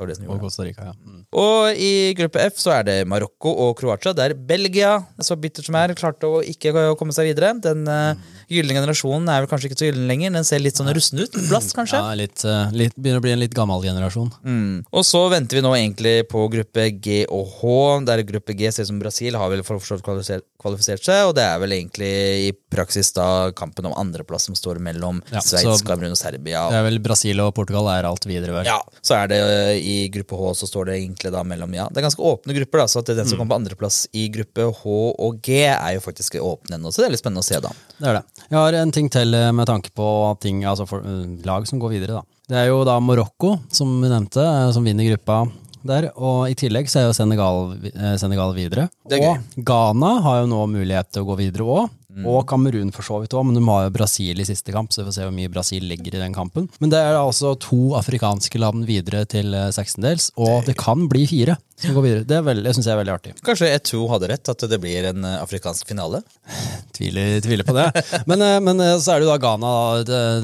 Det var det som Og gjorde. Costa Rica, ja. Mm. Og i gruppe F så er det Marokko og Kroatia, der Belgia, så bittert som er, klarte å ikke komme seg videre. Den uh, gylne generasjonen er vel kanskje ikke så gyllen lenger. Den ser litt sånn rusten ut. Blast, kanskje. Ja, litt, uh, litt, begynner å bli en litt gammel generasjon. Mm. Og så venter vi nå egentlig på gruppe G og H. Der gruppe G ser ut som Brasil har vel for så vidt kvalifisert, seg, og det er vel egentlig i praksis da kampen om andreplass som står mellom Ja, Sveits, Kamerun og Serbia. Det er vel Brasil og Portugal er alt videre, vel. Ja, så er det ø, i gruppe H så står det egentlig da mellom ja, Det er ganske åpne grupper, da, så at den som kommer på andreplass i gruppe H og G, er jo faktisk åpne ennå, så det er litt spennende å se, da. Det er det. Jeg har en ting til eh, med tanke på ting, altså for, eh, lag som går videre. da. Det er jo da Marokko, som vi nevnte, eh, som vinner gruppa der. Og i tillegg så er jo Senegal, Senegal videre. Er og Ghana har jo nå mulighet til å gå videre òg. Mm. Og Kamerun for så vidt òg, men de har jo Brasil i siste kamp, så vi får se hvor mye Brasil ligger i den kampen. Men det er altså to afrikanske land videre til sekstendels, og det kan bli fire som går videre. Det, er veldig- syns jeg er veldig artig. Kanskje E2 hadde rett, at det blir en afrikansk finale? [SIGHS] Tviler, tviler på det. Men, eh, men eh, så er det jo da Ghana.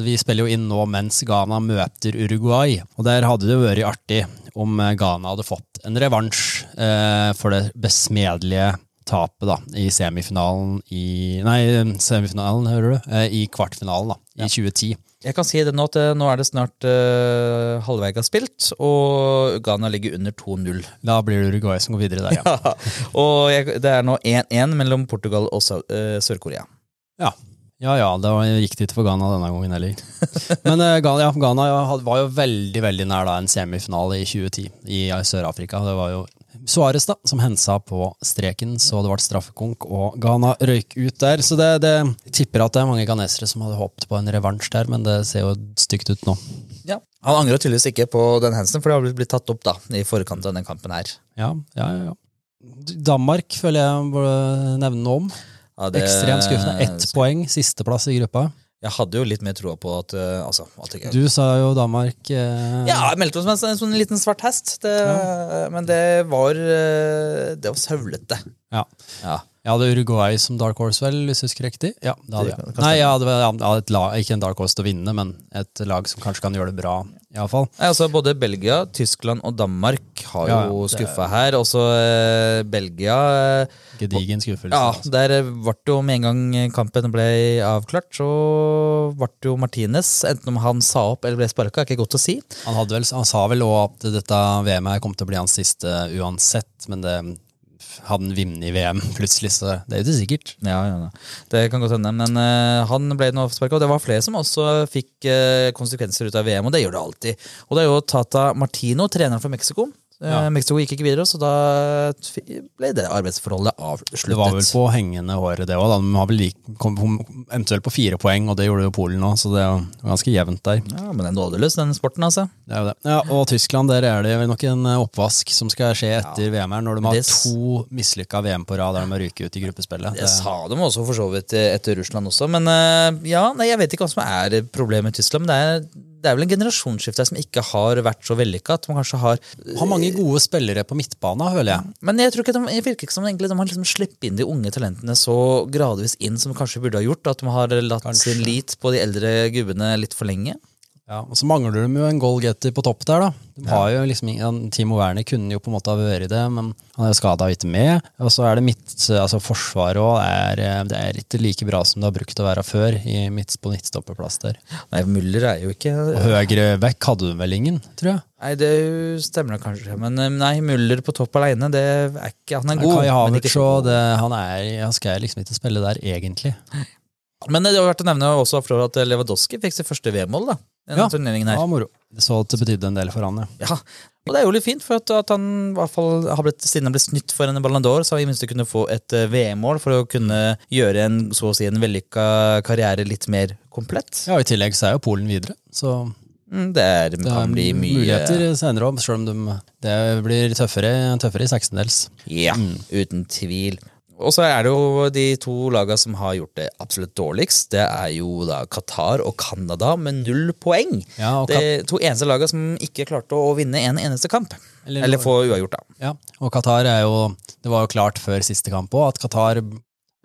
Vi spiller jo inn nå mens Ghana møter Uruguay. Og der hadde det vært artig om eh, Ghana hadde fått en revansj eh, for det besmedelige tapet da, i semifinalen i Nei, semifinalen, hører du? Eh, I kvartfinalen, da, i 2010. Jeg kan si det nå at nå er det snart uh, halvveis spilt, og Ghana ligger under 2-0. Da blir det Uruguay som går videre der, ja. [LAUGHS] og jeg, det er nå 1-1 mellom Portugal og uh, Sør-Korea. Ja. Ja ja, det var- gikk det for Ghana denne gangen heller. Men uh, Ghana, ja, Ghana var jo veldig veldig nær da en semifinale i 2010 i eh, Sør-Afrika. Det var jo Suárez da, som hensa på streken, så det ble straffekonk, og Ghana røyk ut der. Så det, det tipper at det er mange ghanesere som hadde håpet på en revansj der, men det ser jo stygt ut nå. Ja. Han angrer tydeligvis ikke på den hensen for det har blitt- tatt opp da, i forkant av den kampen her. Ja, ja, ja. ja. Danmark føler jeg burde nevne noe om. Ja, det- Ekstremt skuffende. Ett poeng, sisteplass i gruppa. Jeg hadde jo litt mer troa på at uh, altså, at jeg, Du sa jo Danmark uh... Ja, jeg meldte oss som en, sånn liten svart hest, det, men det var uh, Det var søvlete. ja. Ja. Jeg hadde Uruguay som dark horse, vel, hvis jeg husker riktig? Ja, det hadde jeg. Nei, jeg hadde, jeg hadde et lag, ikke en dark horse til å vinne, men et lag som kanskje kan gjøre det bra, I alle fall. Nei, altså, både Belgia, Tyskland og Danmark har Ja, jo skuffa her. Også eh, Belgia uh, Gedigen skuffelse. Ja, altså. der ble det jo med en gang kampen ble avklart, så ble det jo Martinez. Enten om han sa opp eller ble sparka, er ikke godt å si. Han, vel, han sa vel òg at dette VM-et kom til å bli hans siste uansett, men det han vunnet i VM plutselig, så det er jo ikke sikkert. Ja, ja, ja. Det kan godt hende. Men uh, han ble nå avsparka, og det var flere som også fikk uh, konsekvenser ut av VM, og det gjør det alltid. Og det er jo Tata Martino, treneren for Mexico. Eh, Ja. Mexico gikk ikke videre, så da ble det arbeidsforholdet avsluttet. Det var vel på hengende håret, det òg. De har vel kom eventuelt på fire poeng, og det gjorde jo Polen òg, så det er ganske jevnt der. Ja, Men det er nådeløs, den sporten, altså. Det er jo det. Ja, og Tyskland, der er det vel nok en eh, oppvask som skal skje etter VM her, når de har Det to mislykka VM på rad der de har ryket ut i gruppespillet. Det sa de også for så vidt eh, etter Russland også, men ja, nei, jeg vet ikke hva som er problemet med Tyskland. Men det er, det er vel en generasjonsskifte som ikke har vært så vellykka. At man kanskje har har mange gode spillere på midtbana, føler jeg. Men jeg tror ikke de, jeg virker ikke som egentlig de har liksom sluppet inn de unge talentene så gradvis inn som de kanskje burde ha gjort. At de har latt Kanskje. sin lit på de eldre gubbene litt for lenge. Ja, og så mangler de jo en goalgetter på topp der, da. De har jo liksom, Timo Werner kunne jo på en måte ha vært det, men han er skada ikke med. Og så er det midt, altså Forsvaret òg eh, det er ikke like bra som det har brukt å være før, i midt, på midtstopperplass der. Nei, Muller er jo ikke Og høyre vekk hadde de vel ingen, tror jeg. Nei, det stemmer kanskje. Men eh, nei, Muller på topp alene, det er ikke Han er god. Kai Havertz og han, er, han skal liksom ikke spille der, egentlig. Men det har vært å nevne også at Lewandowski fikk sitt første VM-mål. da denne Ja. turneringen her. Ja, moro. Jeg så at det betydde en del for han, ja. Ja, og det er jo litt fint, for at, at han i hvert fall har blitt, siden han ble snytt for en Ballon d'Or, så har vi i minste kunne få et eh, VM-mål for å kunne gjøre en så å si en vellykka karriere litt mer komplett. Ja, I tillegg så er jo Polen videre, så Mm, Det, er, det kan bli mye muligheter senere òg, selv om de, det blir tøffere, tøffere i 16-dels. Ja, uten tvil. Og så er det jo de to lagene som har gjort det absolutt dårligst. Det er jo da Qatar og Canada med null poeng. Ja, Det to eneste lagene som ikke klarte å vinne en eneste kamp. Eller- Eller, få uavgjort, da. Ja, og Qatar er jo Det var jo klart før siste kamp òg at Qatar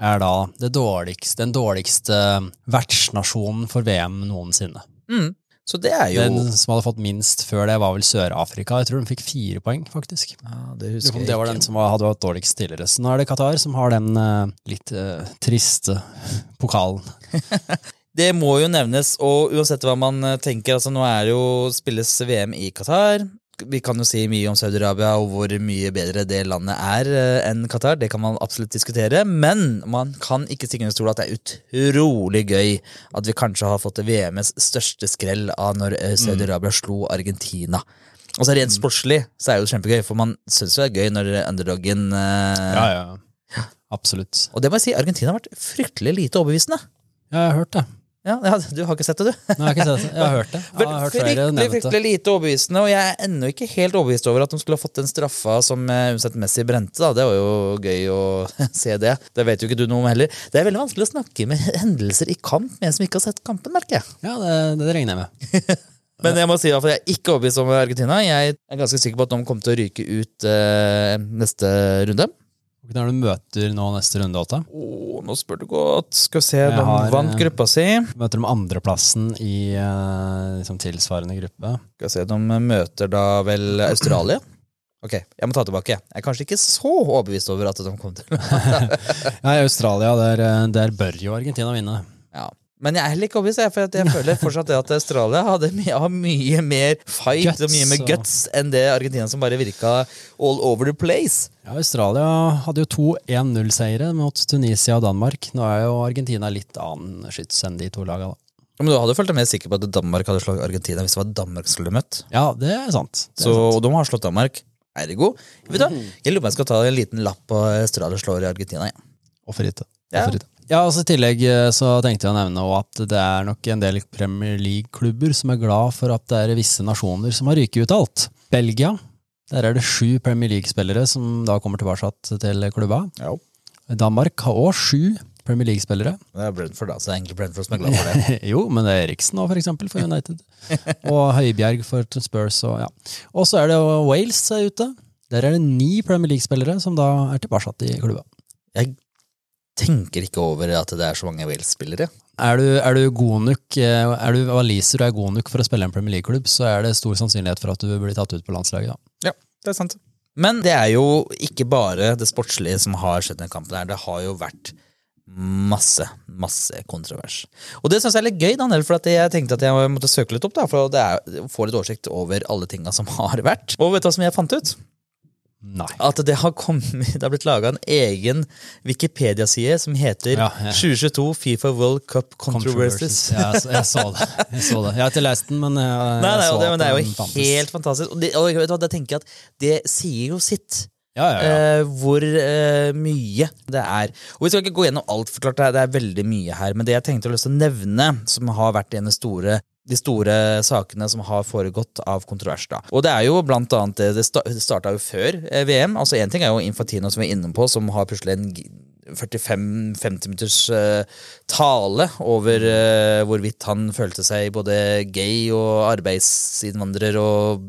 er da det dårligste, den dårligste vertsnasjonen for VM noensinne. Mm. Så det er jo Den som hadde fått minst før det, var vel Sør-Afrika. Jeg tror de fikk fire poeng, faktisk. ja, Det husker jeg ikke. Det var den som hadde vært dårligst tidligere. Så nå er det Qatar som har den uh, litt uh, triste pokalen. [LAUGHS] Det må jo nevnes, og uansett hva man eh, tenker, altså nå er det jo spilles VM i Qatar. Vi kan jo si mye om Saudi-Arabia og hvor mye bedre det landet er eh, enn Qatar. Det kan man absolutt diskutere, men man kan ikke stikke under stol at det er utrolig gøy at vi kanskje har fått VMs største skrell av når eh, Saudi-Arabia slo Argentina. Og så Rent sportslig så er det jo kjempegøy, for man syns jo det er gøy når underdogen eh, Ja, ja. Absolutt. Og det må jeg si, Argentina har vært fryktelig lite overbevisende. Ja, jeg har hørt det. Ja, ja, Du har ikke sett det, du? Nei, jeg har ikke sett det. Jeg har hørt det. [LAUGHS] Jeg har hørt flere fryktelig, fryktelig lite overbevisende, og jeg er ennå ikke helt overbevist over at de skulle ha fått den straffa som eh, uansett Messi brente. da. Det var jo gøy å [LAUGHS] se det. Det vet jo ikke du noe om heller. Det er veldig vanskelig å snakke med hendelser i kamp med en som ikke har sett kampen, merker jeg. Ja, det, det regner jeg med. [LAUGHS] Men jeg må si at jeg er ikke overbevist om Argentina. Jeg er ganske sikker på at de kommer til å ryke ut eh, neste runde. Hvem er det du møter nå neste runde, Åtte? Oh, nå spør du godt. Skal vi se, de vant eh, gruppa si. Møter de andreplassen i eh, liksom tilsvarende gruppe. Skal vi se, De møter da vel Australia? [CLEARS THROAT] Ok, jeg må ta tilbake. Jeg er kanskje ikke så overbevist over at de kom til [LAUGHS] Nei, Australia, der, eh, der bør jo Argentina vinne. ja. Men jeg er heller ikke overbevist, for jeg føler fortsatt det at Australia hadde mye, har mye mer fight Guts, og mye mer guts enn det Argentina som bare virka all over the place. Ja, Australia hadde jo to 1-0-seiere mot Tunisia og Danmark. Nå er jo Argentina litt annen skyts enn de to lagene. da. Men du hadde følt deg mer sikker på at Danmark hadde slått Argentina hvis det var Danmark som skulle møtt. Ja, det er sant. Det er Så, sant. og de har slått Danmark. Ergo. Vet du, hva? jeg lurer på om jeg skal ta en liten lapp på Australia slår Argentina. Ja. Og for lite. Ja. Ja, altså I tillegg eh, så tenkte jeg å nevne at det er nok en del Premier League-klubber som er glad for at det er visse nasjoner som har ryket ut alt. Belgia, der er det sju Premier League-spillere som da kommer tilbake til klubba. Ja. Danmark har òg sju Premier League-spillere. Det er Brentford, da, så det er egentlig Brentford som er glad for det. [LAUGHS] jo, men det er Eriksen nå, for eksempel, for United. Og Høibjerg for Spurs. Og, ja. og så er det Wales ute. Der er det ni Premier League-spillere som da er tilbake i klubba. Jeg tenker ikke over at det er så mange Wales-spillere. Er du, er du god nok eh, Er du waliser og er god nok for å spille en Premier League-klubb, så er det stor sannsynlighet for at du blir tatt ut på landslaget. Da. Ja, det er sant. Men det er jo ikke bare det sportslige som har skjedd i denne kampen. her. Det har jo vært masse, masse kontrovers. Og det syns jeg er litt gøy, Daniel, for at jeg tenkte at jeg måtte søke litt opp. da, For å er, få litt oversikt over alle tinga som [LAUGHS] har vært. Og vet du hva som jeg fant ut? Nei. At det har, kommet, [LAUGHS] det har blitt laga en egen Wikipedia-side som heter Ja, ja. 2022 Fifa World Cup Controversies. Ja, jeg, så- jeg så det. Jeg så det. Jeg har ikke lest den, men jeg, jeg Nei, nei, så det, men det er jo helt fantastisk. Og, det, og vet du hva, da tenker at det sier jo sitt. Ja, ja, ja. eh, hvor eh, mye det er. Og Vi skal ikke gå gjennom alt, for klart det er, det er veldig mye her. Men det jeg tenkte å nevne, som har vært en av store, de store sakene som har foregått av kontrovers. da. Og det er jo blant annet det, det starta jo før eh, VM. altså Én ting er jo Infantino, som vi er inne på, som har plutselig en 45-50 minutters eh, tale over eh, hvorvidt han følte seg både gay og arbeidsinnvandrer og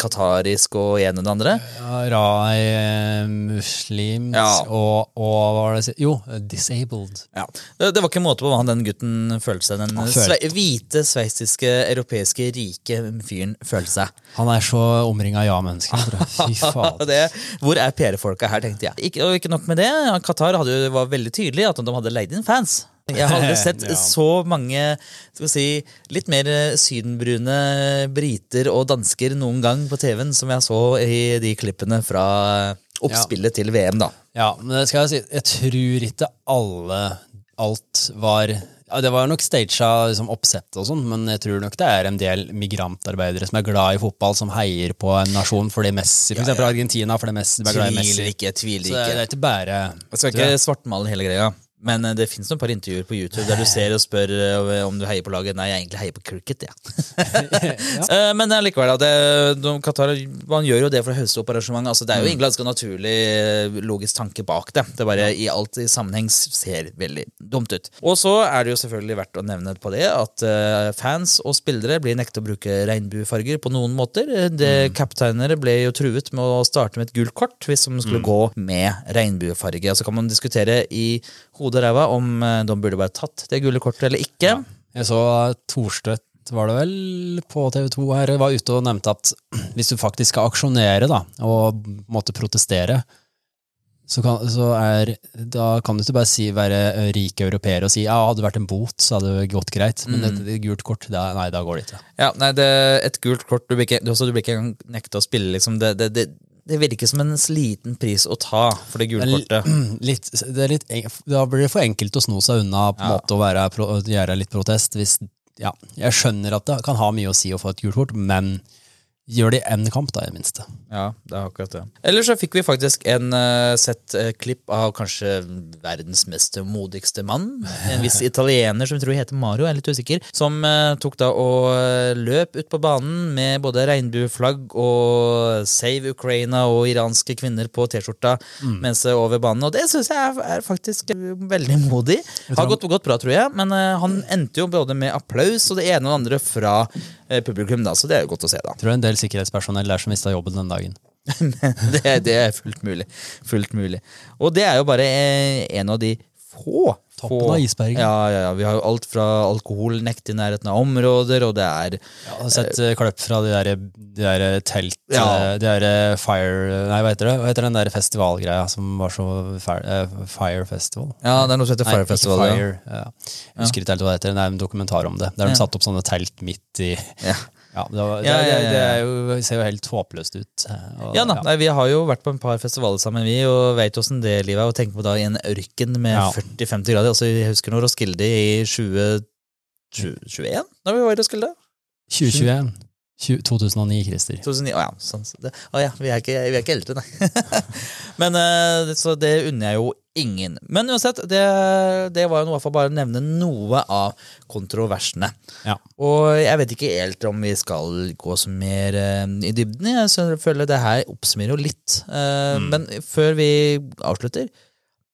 qatarisk og en og det andre. Ja, Rai, eh, muslims Ja. og, og hva var det? Jo, disabled. Ja. Det, var ikke måte på hva han den gutten følte seg. Den sve, hvite, sveitsiske, europeiske, rike fyren følte seg. Han er så omringa av ja-mennesker. Fy [LAUGHS] faen. Det, hvor er PR-folka her, tenkte jeg. Ikke, og ikke nok med det, Qatar hadde jo, var veldig tydelig at de hadde leid inn fans. Jeg har aldri [LAUGHS] sett Ja. så mange skal vi si, litt mer sydenbrune briter og dansker noen gang på TV-en som jeg så i de klippene fra oppspillet til VM. da. Ja, men det skal jeg si, jeg tror ikke alle alt var ja, Det var nok staged liksom, oppsett og sånn, men jeg tror nok det er en del migrantarbeidere som er glad i fotball, som heier på en nasjon fordi Messi, for Ja, ja. Argentina, fordi Messi er glad i Messi. Tviler ikke, tviler Så det er ikke bare Jeg skal ikke svartmale hele greia, men eh, det fins et par intervjuer på YouTube der du [LAUGHS] ser og spør eh, om du heier på laget. Nei, jeg egentlig heier på cricket, jeg. [LAUGHS] [LAUGHS] Eh, Men likevel, da, det, Qatar man gjør jo det for å høste opp arrangementet. Altså, det er jo egentlig ganske naturlig logisk tanke bak det. Det bare i alt i sammenheng ser veldig dumt ut. Og så er det jo selvfølgelig verdt å nevne på det at fans og spillere blir nektet å bruke regnbuefarger på noen måter. Det, Kapteinere ble jo truet med å starte med et gult kort hvis de skulle gå med regnbuefarge. Så kan man diskutere i hodet og ræva om eh, de burde bare tatt det gule kortet eller ikke. Jeg så Thorstvedt var det vel, på TV2 her, var ute og nevnte at [CLEARS THROAT] hvis du faktisk skal aksjonere da, og måtte protestere, så kan, så er, da kan du ikke bare si, være rik europeer og si ja, hadde det vært en bot, så hadde det gått greit. Men et, et gult kort, da, nei, da går det ikke. Ja, nei, det, Et gult kort Du blir ikke, du, også, du blir ikke nekta å spille. liksom Det, det, det, virker som en sliten pris å ta for det gule kortet. [CLEARS THROAT] Litt, det er litt, da blir det for enkelt å sno seg unna på en Ja. måte å være, gjøre litt protest. Hvis, ja, jeg skjønner at det kan ha mye å si å få et gult kort, men gjør det i én kamp, da, i det minste. Ja, det er akkurat det. Ellers så fikk vi faktisk en uh, sett uh, klipp av kanskje verdens mest modigste mann. En viss italiener som jeg tror heter Mario, jeg er litt usikker. Som uh, tok da og løp ut på banen med både regnbueflagg og Save Ukraina og iranske kvinner på T-skjorta mens det er over banen. Og det syns jeg er, er faktisk veldig modig. Har gått, gått bra, tror jeg, men han endte jo både med applaus og det ene og det andre fra publikum, da, så det er jo godt å se, da. Tror en del sikkerhetspersonell er som mista jobben den dagen. [LAUGHS] det, det er fullt mulig. Fullt mulig. Og det er jo bare eh, en av de få Toppen få- av isberget. Ja, ja, ja. Vi har jo alt fra alkoholnekt i nærheten av områder, og det er Jeg har sett uh, kløpp fra de der, de der telt... Ja. eh, De der eh, fire... Nei, hva heter det? Hva heter den der festivalgreia som var så fire, uh, Fire Festival? Ja, det er noe som heter Fire nei, Festival. ja. Fire, ja. Jeg husker ikke helt hva det heter. Det er en dokumentar om det. Der de Ja. satte opp sånne telt midt i Ja. Det, var, Ja, det, det, det er jo, ser jo helt håpløst ut. eh, og- Ja da, Nei, Vi har jo vært på en par festivaler sammen, vi, og vet åssen det livet er. Og tenker på da i en ørken med Ja. 40-50 grader. Altså, Jeg husker når Roskilde i 2021, da vi var i Roskilde. 2021. 20, 2009, Christer. 2009, å ja, sånn, så det, å ja, vi er ikke, vi er ikke eldre, nei. [LAUGHS] Men eh, Så det unner jeg jo ingen. Men uansett, det, det var jo i hvert fall bare å nevne noe av kontroversene. Ja. Og jeg vet ikke helt om vi skal gå så mer uh, i dybden. Jeg føler det her oppsummerer jo litt. Eh, Men før vi avslutter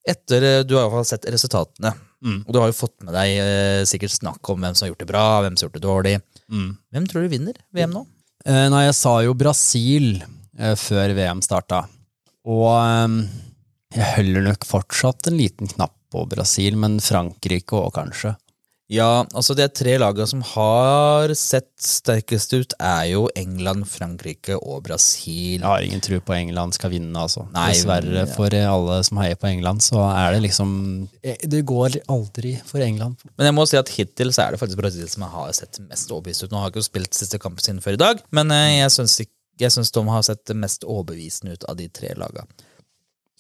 etter eh, Du har i hvert fall sett resultatene. Mm. Og du har jo fått med deg uh, sikkert snakk om hvem som har gjort det bra, hvem som har gjort det dårlig. Mm. Hvem tror du vinner VM nå? Nei, jeg sa jo Brasil før VM starta. Og jeg holder nok fortsatt en liten knapp på Brasil, men Frankrike òg, kanskje. Ja, altså de tre lagene som har sett sterkest ut, er jo England, Frankrike og Brasil. Jeg har ingen tro på England skal vinne, altså. Nei, Dessverre ja. for alle som heier på England, så er det liksom eh, Det går aldri for England. Men jeg må si at hittil så er det faktisk Brasil som har sett mest overbevist ut. Nå har ikke jo spilt siste kampen sin før i dag, men eh, jeg syns, ikke- de har sett mest overbevisende ut av de tre lagene.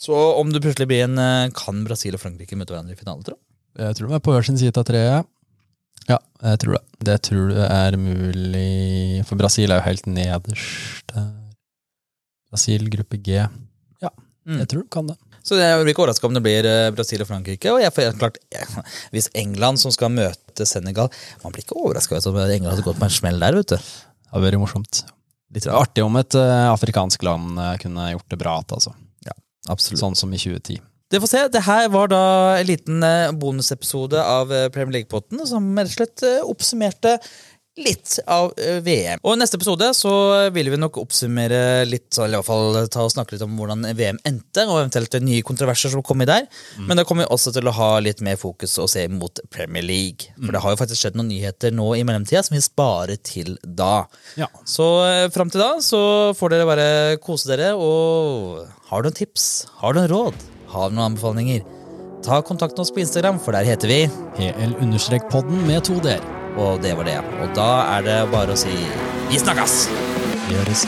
Så om du plutselig blir en eh, Kan Brasil og Frankrike møte hverandre i finale, tro? Jeg tror de er på hver sin side av treet. Ja, jeg tror det. Det tror du er mulig For Brasil er jo helt nederst der. Brasil, gruppe G. Ja, Mm. jeg tror du kan det. Så jeg blir ikke overraska om det blir eh, Brasil og Frankrike. Og jeg, for klart, jeg, Hvis England som skal møte Senegal Man blir ikke overraska om England hadde gått på en smell der, vet du. Det hadde vært morsomt. Litt artig om et eh, afrikansk land kunne gjort det bra igjen, altså. Absolutt. Sånn som i 2010. Det får se. Det her var da en liten eh, bonusepisode av eh, Premier League-potten som rett og slett eh, oppsummerte litt av eh, VM. Og i neste episode så vil vi nok oppsummere litt, eller i hvert fall ta og snakke litt om hvordan VM endte, og eventuelt nye kontroverser som kom i der. Men da kommer vi også til å ha litt mer fokus og se mot Premier League. For det har jo faktisk skjedd noen nyheter nå i mellomtida som vi sparer til da. Ja. Så eh, fram til da så får dere bare kose dere, og har du noen tips, har du noen råd, har du noen anbefalinger, ta kontakt med oss på Instagram, for der heter vi, PL-podden med to d-er. Og det var det. Og da er det bare å si vi snakkes! Gjøres.